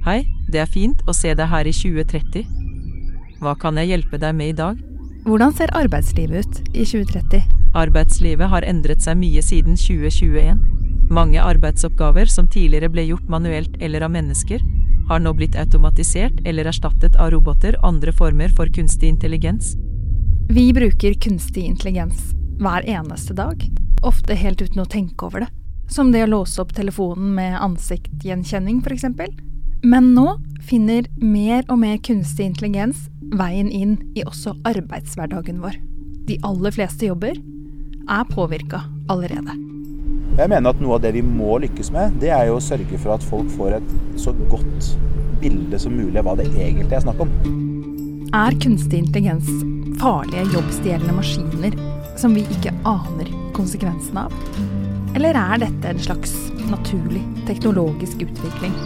Hei, det er fint å se deg her i 2030. Hva kan jeg hjelpe deg med i dag? Hvordan ser arbeidslivet ut i 2030? Arbeidslivet har endret seg mye siden 2021. Mange arbeidsoppgaver som tidligere ble gjort manuelt eller av mennesker, har nå blitt automatisert eller erstattet av roboter og andre former for kunstig intelligens. Vi bruker kunstig intelligens hver eneste dag, ofte helt uten å tenke over det. Som det å låse opp telefonen med ansiktgjenkjenning, f.eks. Men nå finner mer og mer kunstig intelligens veien inn i også arbeidshverdagen vår. De aller fleste jobber er påvirka allerede. Jeg mener at noe av det vi må lykkes med, det er jo å sørge for at folk får et så godt bilde som mulig av hva det egentlig er snakk om. Er kunstig intelligens farlige jobbstjelende maskiner som vi ikke aner konsekvensene av? Eller er dette en slags naturlig teknologisk utvikling,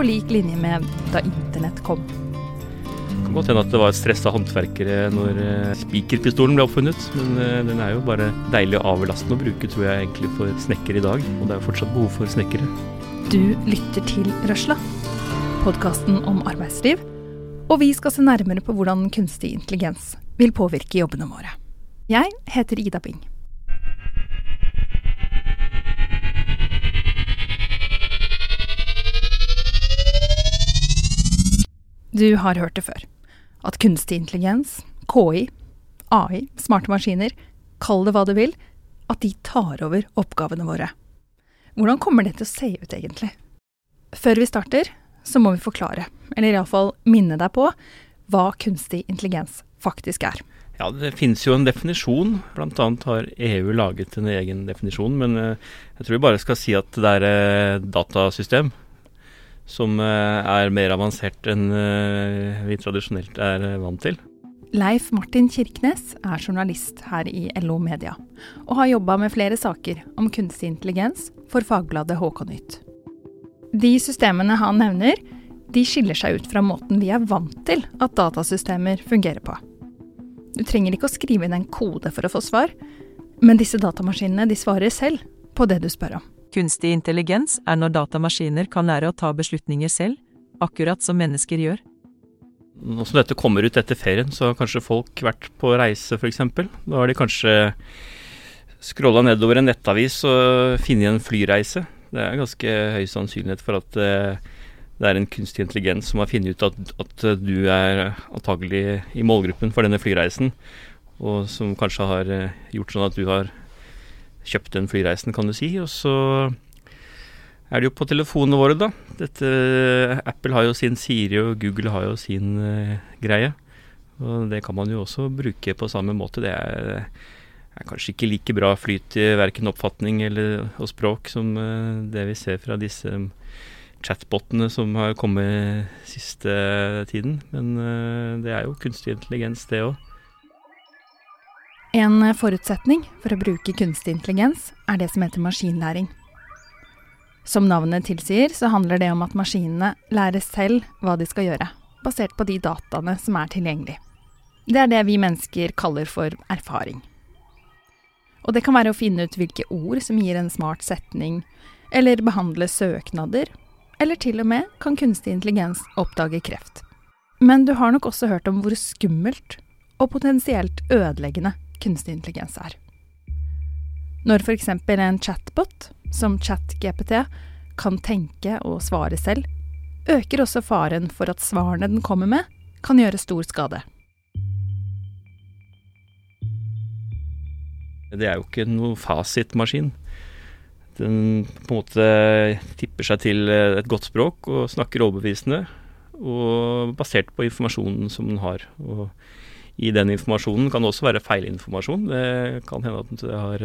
på lik linje med da internett kom? Det kan godt hende at det var stressa håndverkere når eh, spikerpistolen ble oppfunnet, men eh, den er jo bare deilig og avlastende å bruke, tror jeg egentlig, for snekkere i dag. Og det er jo fortsatt behov for snekkere. Du lytter til Røsla, podkasten om arbeidsliv. Og vi skal se nærmere på hvordan kunstig intelligens vil påvirke jobbene våre. Jeg heter Ida Bing. Du har hørt det før. At kunstig intelligens, KI, AI, smarte maskiner, kall det hva du vil, at de tar over oppgavene våre. Hvordan kommer det til å se ut, egentlig? Før vi starter, så må vi forklare, eller iallfall minne deg på, hva kunstig intelligens faktisk er. Ja, det finnes jo en definisjon. Blant annet har EU laget en egen definisjon. Men eh, jeg tror vi bare skal si at det er et datasystem som eh, er mer avansert enn eh, vi tradisjonelt er vant til. Leif Martin Kirknes er journalist her i LO Media, og har jobba med flere saker om kunstig intelligens for fagbladet HK-nytt. De systemene han nevner, de skiller seg ut fra måten vi er vant til at datasystemer fungerer på. Du trenger ikke å skrive inn en kode for å få svar, men disse datamaskinene de svarer selv på det du spør om. Kunstig intelligens er når datamaskiner kan lære å ta beslutninger selv, akkurat som mennesker gjør. Nå som dette kommer ut etter ferien, så har kanskje folk vært på reise f.eks. Da har de kanskje scrolla nedover en nettavis og funnet en flyreise. Det er ganske høy sannsynlighet for at eh, det er en kunstig intelligens som har funnet ut at, at du er antagelig i målgruppen for denne flyreisen, og som kanskje har eh, gjort sånn at du har kjøpt den flyreisen, kan du si. Og så er det jo på telefonene våre, da. Dette, Apple har jo sin Siri, og Google har jo sin uh, greie. Og det kan man jo også bruke på samme måte. Det er, er kanskje ikke like bra flyt i verken oppfatning eller, og språk som uh, det vi ser fra disse chatbotene som har kommet siste tiden. Men uh, det er jo kunstig intelligens, det òg. En forutsetning for å bruke kunstig intelligens er det som heter maskinlæring. Som navnet tilsier, så handler det om at maskinene lærer selv hva de skal gjøre, basert på de dataene som er tilgjengelig. Det er det vi mennesker kaller for erfaring. Og det kan være å finne ut hvilke ord som gir en smart setning, eller behandle søknader, eller til og med kan kunstig intelligens oppdage kreft. Men du har nok også hørt om hvor skummelt og potensielt ødeleggende kunstig intelligens er. Når f.eks. en chatbot, som ChatGPT, kan tenke og svare selv, øker også faren for at svarene den kommer med, kan gjøre stor skade. Det er jo ikke noe fasitmaskin. Den på en måte tipper seg til et godt språk og snakker overbevisende, og basert på informasjonen som den har. Og i den informasjonen kan også være feilinformasjon. Det kan hende at, den har,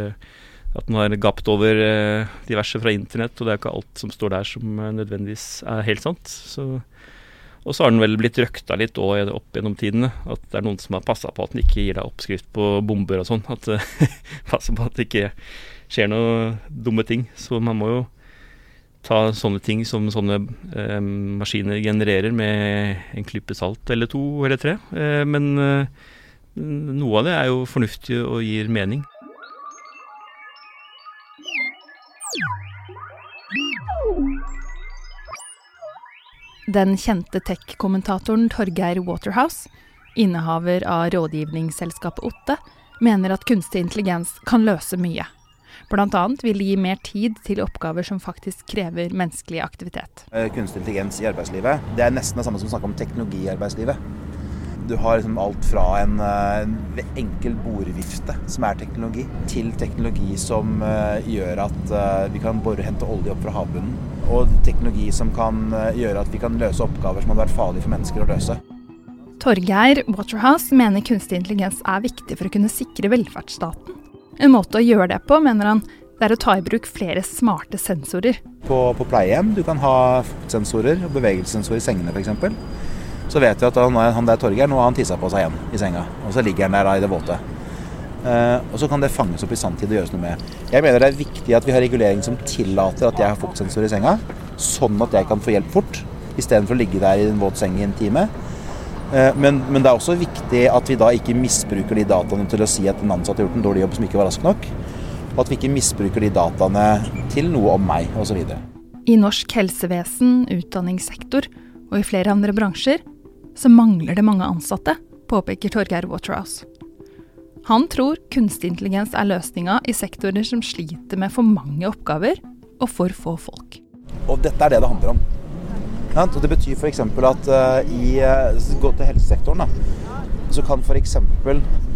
at den har gapt over eh, diverse fra internett, og det er ikke alt som står der som nødvendigvis er helt sant. Så, og så har den vel blitt røkta litt òg opp gjennom tidene. At det er noen som har passa på at den ikke gir deg oppskrift på bomber og sånn. At passer på at det ikke skjer noen dumme ting. Så man må jo ta sånne ting som sånne eh, maskiner genererer med en klype salt eller to eller tre. Eh, men eh, noe av det er jo fornuftig og gir mening. Den kjente tech-kommentatoren Torgeir Waterhouse, innehaver av rådgivningsselskapet Otte, mener at kunstig intelligens kan løse mye. Annet vil det gi mer tid til oppgaver som faktisk krever menneskelig aktivitet. Eh, Kunstig intelligens i arbeidslivet det er nesten det samme som å snakke om teknologi i arbeidslivet. Du har liksom alt fra en, eh, en enkel bordvifte, som er teknologi, til teknologi som eh, gjør at vi kan bare hente olje opp fra havbunnen. Og teknologi som kan gjøre at vi kan løse oppgaver som hadde vært farlige for mennesker å løse. Torgeir Waterhouse mener kunstig intelligens er viktig for å kunne sikre velferdsstaten. En måte å gjøre det på, mener han, det er å ta i bruk flere smarte sensorer. På, på pleiehjem du kan ha fuktsensorer og bevegelsessensorer i sengene f.eks. Så vet vi at han, han der Torgeir nå har han tissa på seg igjen i senga. Og så ligger han der da i det våte. Eh, og så kan det fanges opp i sanntid og gjøres noe med. Jeg mener det er viktig at vi har regulering som tillater at jeg har fuktsensor i senga, sånn at jeg kan få hjelp fort, istedenfor å ligge der i en våt seng i en time. Eh, men, men det er også viktig at vi da ikke misbruker de dataene til å si at en ansatt har gjort en dårlig jobb som ikke var rask nok. Og at vi ikke misbruker de dataene til noe om meg, osv. I norsk helsevesen, utdanningssektor og i flere andre bransjer så mangler det mange ansatte, påpeker Torgeir Waterhouse. Han tror kunstig intelligens er løsninga i sektorer som sliter med for mange oppgaver og for få folk. Og dette er det det handler om. Og det betyr f.eks. at uh, i uh, gå til helsesektoren, da, så kan f.eks.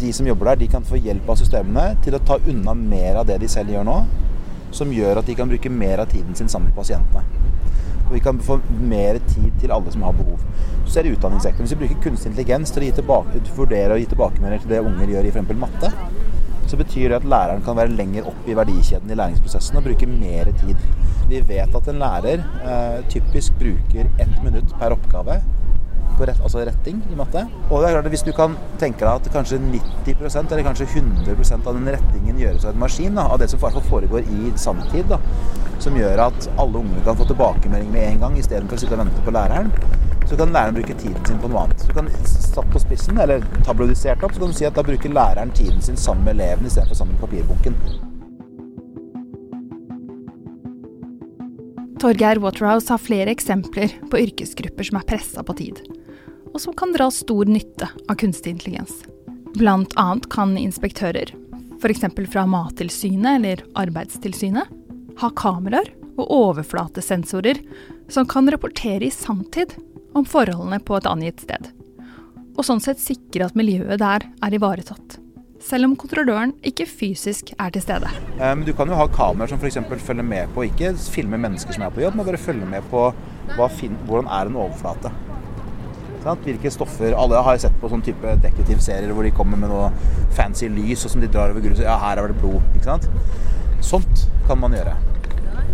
de som jobber der, de kan få hjelp av systemene til å ta unna mer av det de selv gjør nå, som gjør at de kan bruke mer av tiden sin sammen med pasientene. Og vi kan få mer tid til alle som har behov. Så er det utdanningssektoren. Hvis vi bruker kunstig intelligens til å gi tilbake, vurdere og gi tilbakemeldinger til det unger gjør i f.eks. matte, så betyr det at læreren kan være lenger opp i verdikjeden i læringsprosessen og bruke mer tid. Vi vet at en lærer eh, typisk bruker ett minutt per oppgave på rett, altså retting i matte. Og det er klart at Hvis du kan tenke deg at kanskje 90% eller kanskje 100% av den rettingen gjøres av en maskin, da, av det som foregår i sanntid, da, som gjør at alle ungene kan få tilbakemelding med en gang istedenfor å sitte og vente på læreren, så kan læreren bruke tiden sin på noe annet. Så du kan satt på spissen, eller tabloidisert opp, så kan du si at da bruker læreren tiden sin sammen med eleven istedenfor sammen med papirbunken. Torgeir Waterhouse har flere eksempler på yrkesgrupper som er pressa på tid, og som kan dra stor nytte av kunstig intelligens. Blant annet kan inspektører, f.eks. fra Mattilsynet eller Arbeidstilsynet, ha kameraer og overflatesensorer som kan rapportere i sanntid om forholdene på et angitt sted. Og sånn sett sikre at miljøet der er ivaretatt selv om kontrolløren ikke fysisk er til stede. Eh, du kan jo ha kameraer som f.eks. følger med på, ikke filme mennesker som er på jobb, men bare følge med på hvordan er en overflate. Hvilke stoffer Alle har sett på sånn type detektivserier hvor de kommer med noe fancy lys, og som de drar over gruset. Ja, her er det blod. ikke sant? Sånt kan man gjøre.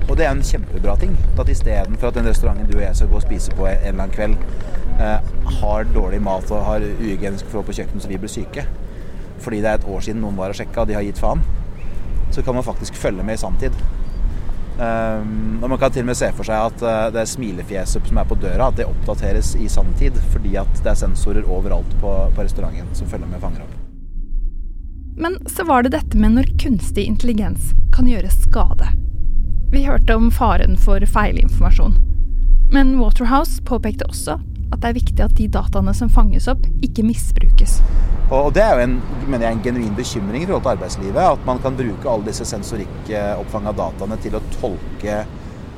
Og det er en kjempebra ting. At istedenfor at den restauranten du og jeg skal gå og spise på en eller annen kveld, eh, har dårlig mat og har uhygienisk forhold på kjøkkenet så vi blir syke, fordi det er et år siden noen var og sjekka og de har gitt faen, så kan man faktisk følge med i sanntid. Um, og Man kan til og med se for seg at uh, det smilefjeset som er på døra, at det oppdateres i sanntid fordi at det er sensorer overalt på, på restauranten som følger med fanger opp. Men så var det dette med når kunstig intelligens kan gjøre skade. Vi hørte om faren for feilinformasjon. Men Waterhouse påpekte også at det er viktig at de dataene som fanges opp, ikke misbrukes. Og Det er jo en, mener jeg, en genuin bekymring i forhold til arbeidslivet. At man kan bruke alle disse sensorikkoppfanga dataene til å tolke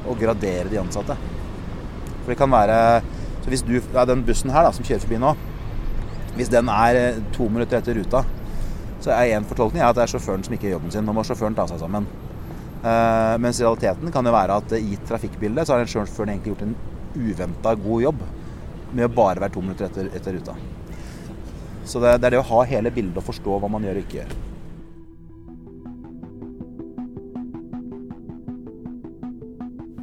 og gradere de ansatte. For det kan være så Hvis du, ja, den bussen her da, som kjører forbi nå, hvis den er eh, to minutter etter ruta, så er én fortolkning at det er sjåføren som ikke gjør jobben sin. Nå må sjåføren ta seg sammen. Uh, mens realiteten kan jo være at i trafikkbildet så har sjåføren egentlig gjort en uventa god jobb med å bare være to minutter etter, etter ruta. Så det, det, er det å ha hele bildet og forstå hva man gjør og ikke gjør.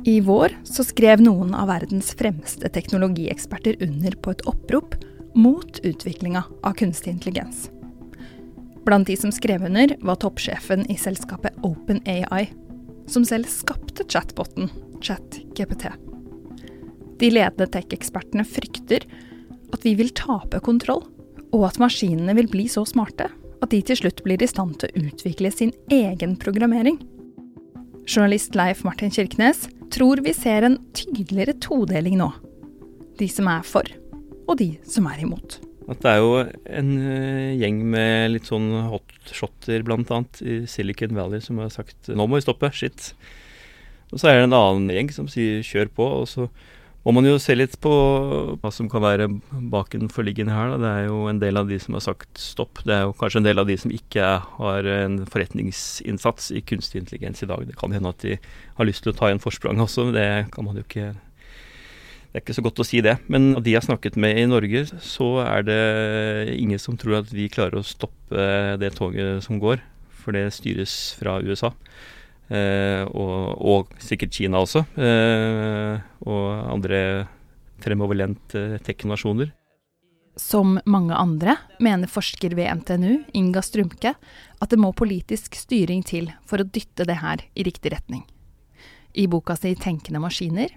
I vår så skrev noen av verdens fremste teknologieksperter under på et opprop mot utviklinga av kunstig intelligens. Blant de som skrev under, var toppsjefen i selskapet OpenAI, som selv skapte chatboten ChatGPT. De ledende tech-ekspertene frykter at vi vil tape kontroll og at maskinene vil bli så smarte at de til slutt blir i stand til å utvikle sin egen programmering. Journalist Leif Martin Kirkenes tror vi ser en tydeligere todeling nå. De som er for, og de som er imot. At det er jo en uh, gjeng med litt sånn hotshotter bl.a. i Silicon Valley som har sagt nå må vi stoppe, shit. Og så er det en annen gjeng som sier kjør på. og så må man jo se litt på hva som kan være bakenforliggende her. Da. Det er jo en del av de som har sagt stopp. Det er jo kanskje en del av de som ikke har en forretningsinnsats i kunstig intelligens i dag. Det kan hende at de har lyst til å ta igjen forsprang også. Det kan man jo ikke det er ikke så godt å si det. Men av de jeg har snakket med i Norge, så er det ingen som tror at vi klarer å stoppe det toget som går. For det styres fra USA. Eh, og, og, sikkert Kina også. Eh, og andre fremoverlente tech-nasjoner. Som mange andre mener forsker ved NTNU, Inga Strumke, at det må politisk styring til for å dytte det her i riktig retning. I boka si 'Tenkende maskiner',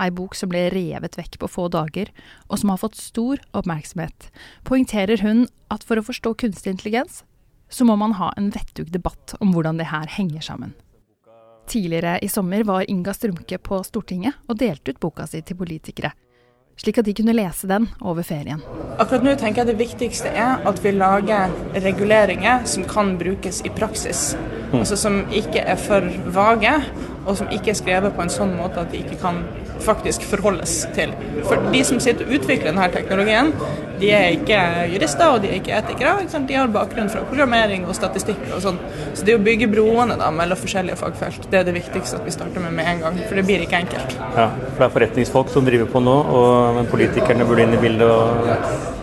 ei bok som ble revet vekk på få dager, og som har fått stor oppmerksomhet, poengterer hun at for å forstå kunstig intelligens, så må man ha en vettug debatt om hvordan det her henger sammen. Tidligere i sommer var Inga Strumke på Stortinget og delte ut boka si til politikere, slik at de kunne lese den over ferien. Akkurat nå tenker jeg det viktigste er at vi lager reguleringer som kan brukes i praksis. Mm. Altså Som ikke er for vage, og som ikke er skrevet på en sånn måte at de ikke kan faktisk forholdes til. For de som sitter og utvikler denne teknologien, de er ikke jurister og de er ikke etikere. Ikke de har bakgrunn fra programmering og statistikk og sånn. Så det å bygge broene da, mellom forskjellige fagfelt, det er det viktigste at vi starter med med en gang. For det blir ikke enkelt. Ja, for det er forretningsfolk som driver på nå, og politikerne burde inn i bildet. og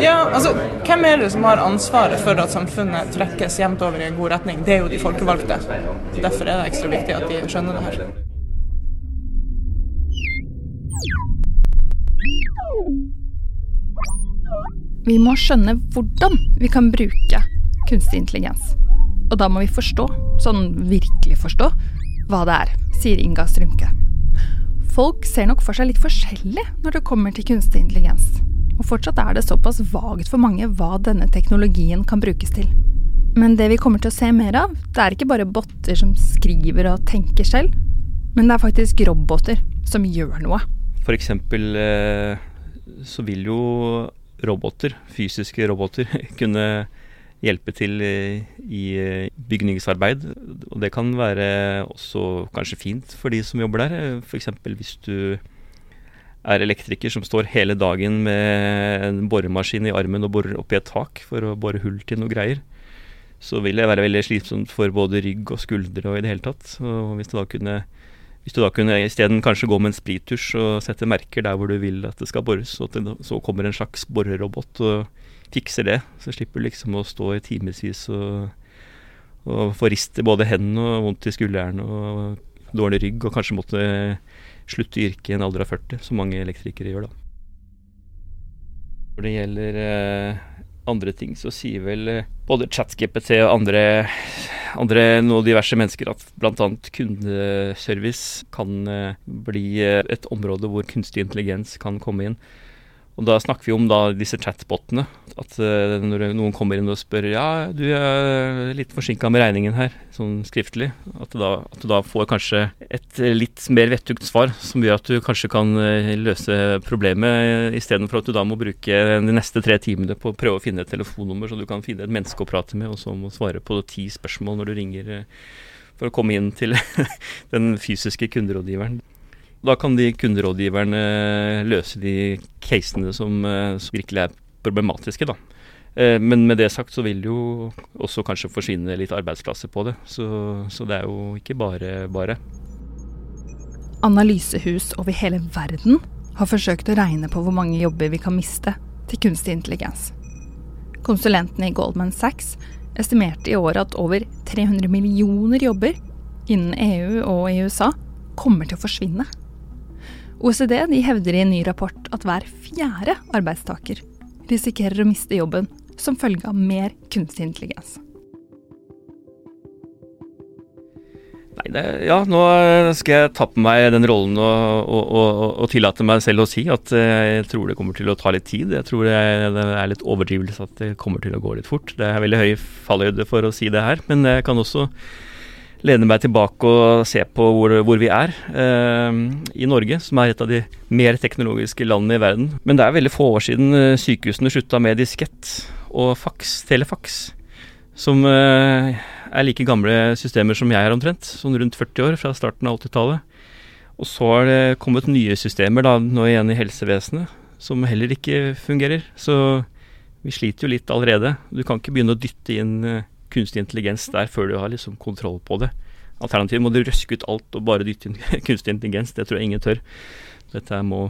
ja, altså, Hvem er det som har ansvaret for at samfunnet trekkes jevnt over i en god retning? Det er jo de folkevalgte. Derfor er det ekstra viktig at de skjønner det her. Vi må skjønne hvordan vi kan bruke kunstig intelligens. Og da må vi forstå, sånn virkelig forstå, hva det er, sier Inga Strymke. Folk ser nok for seg litt forskjellig når det kommer til kunstig intelligens. Og fortsatt er det såpass vagt for mange hva denne teknologien kan brukes til. Men det vi kommer til å se mer av, det er ikke bare botter som skriver og tenker selv, men det er faktisk roboter som gjør noe. For eksempel eh, så vil jo roboter, fysiske roboter, kunne hjelpe til i bygningsarbeid. Og det kan være også kanskje fint for de som jobber der. F.eks. hvis du er elektriker som står hele dagen med en boremaskin i armen og borer opp i et tak for å bore hull til noe greier. Så vil det være veldig slitsomt for både rygg og skuldre og i det hele tatt. Og hvis du da kunne hvis du da kunne isteden kanskje gå med en sprittusj og sette merker der hvor du vil at det skal bores, og så kommer en slags borerobot og fikser det, så slipper du liksom å stå i timevis og, og få rist både hendene og vondt i skulderen og dårlig rygg, og kanskje måtte slutte i yrket i en alder av 40, som mange elektrikere gjør da. Når det gjelder eh, andre ting, så sier vel eh, både ChatGPT og andre, andre noen diverse mennesker at bl.a. kundeservice kan eh, bli eh, et område hvor kunstig intelligens kan komme inn. Og da snakker vi om da disse chatbotene. At uh, når noen kommer inn og spør ja, du er litt forsinka med regningen her, sånn skriftlig. At du, da, at du da får kanskje et litt mer vettugt svar som gjør at du kanskje kan uh, løse problemet, istedenfor at du da må bruke de neste tre timene på å prøve å finne et telefonnummer så du kan finne et menneske å prate med, og så må svare på ti spørsmål når du ringer for å komme inn til den fysiske kunderådgiveren. Da kan de kunderådgiverne løse de casene som, eh, som virkelig er problematiske, da. Eh, men med det sagt så vil jo også kanskje forsvinne litt arbeidsplasser på det. Så, så det er jo ikke bare bare. Analysehus over hele verden har forsøkt å regne på hvor mange jobber vi kan miste til kunstig intelligens. Konsulentene i Goldman Sachs estimerte i år at over 300 millioner jobber innen EU og i USA kommer til å forsvinne. OECD hevder i en ny rapport at hver fjerde arbeidstaker risikerer å miste jobben som følge av mer kunstig intelligens. Nei, det, ja, nå skal jeg ta på meg den rollen og, og, og, og, tillate meg selv å si at eh, jeg tror det kommer til å ta litt tid. Jeg tror det er, det er litt overdrivelse at det kommer til å gå litt fort. Det er veldig høy fallhøyde for å si det her, men jeg kan også lene meg tilbake og se på hvor, hvor vi er eh, i Norge, som er et av de mer teknologiske landene i verden. Men det er veldig få år siden eh, sykehusene slutta med diskett og faks, telefaks, som eh, er like gamle systemer som jeg er omtrent, sånn rundt 40 år fra starten av 80-tallet. Og så har det kommet nye systemer da, nå igjen i helsevesenet, som heller ikke fungerer. Så vi sliter jo litt allerede. Du kan ikke begynne å dytte inn eh, kunstig intelligens der før du har liksom kontroll på det. Alternativt må du røske ut alt og bare dytte inn kunstig intelligens. Det tror jeg ingen tør. Dette må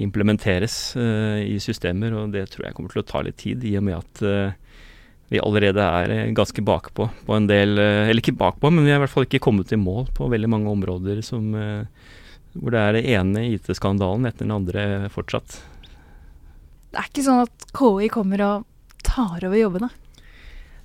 implementeres uh, i systemer, og det tror jeg kommer til å ta litt tid, i og med at uh, vi allerede er uh, ganske bakpå på en del Eller ikke bakpå, men vi har i hvert fall ikke kommet i mål på veldig mange områder som, hvor det er det ene IT-skandalen etter den andre fortsatt. Det er ikke sånn at KI kommer og tar over jobbene?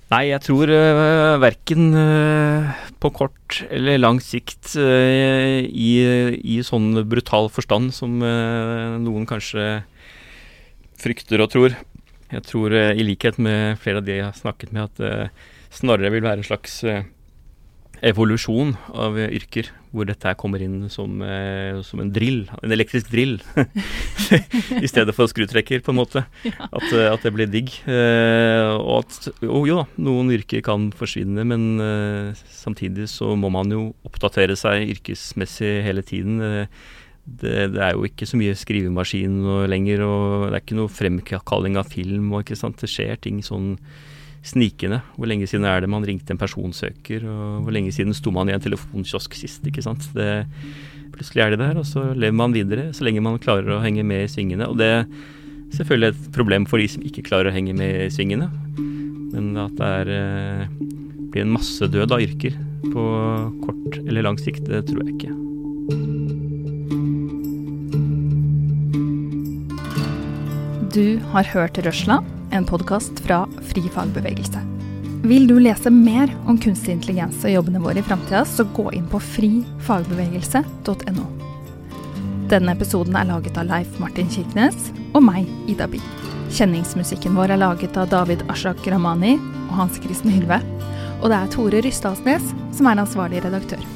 Nei, jeg tror uh, verken uh, på kort eller lang sikt uh, i, i, sånn brutal forstand som noen kanskje frykter og tror. Jeg tror i likhet med flere av de jeg har snakket med, at snarere vil være en slags evolusjon av yrker hvor dette kommer inn som, eh, som en drill, en elektrisk drill, i stedet for skrutrekker, på en måte. At, eh, at det blir digg. Eh, og at jo, jo da, noen yrker kan forsvinne, men eh, samtidig så må man jo oppdatere seg yrkesmessig hele tiden. Eh, det, det, er jo ikke så mye skrivemaskin lenger, og det er ikke noe fremkalling av film. og ikke sant, Det skjer ting sånn snikende. Hvor lenge siden er det man ringte en personsøker, og hvor lenge siden sto man i en telefonkiosk sist, ikke sant. Det, plutselig er de der, og så lever man videre så lenge man klarer å henge med i svingene. Og det er selvfølgelig et problem for de som ikke klarer å henge med i svingene. Men at det er, eh, blir en massedød av yrker på kort eller lang sikt, det tror jeg ikke. Du har hørt Røsla en podkast fra Fri fagbevegelse. Vil du lese mer om kunstig intelligens og jobbene våre i framtida, så gå inn på frifagbevegelse.no. Denne episoden er laget av Leif Martin Kirkenes og meg, Ida Bie. Kjenningsmusikken vår er laget av David Ashak Ramani og Hans Kristen Hylve. Og det er Tore Rysdalsnes som er ansvarlig redaktør.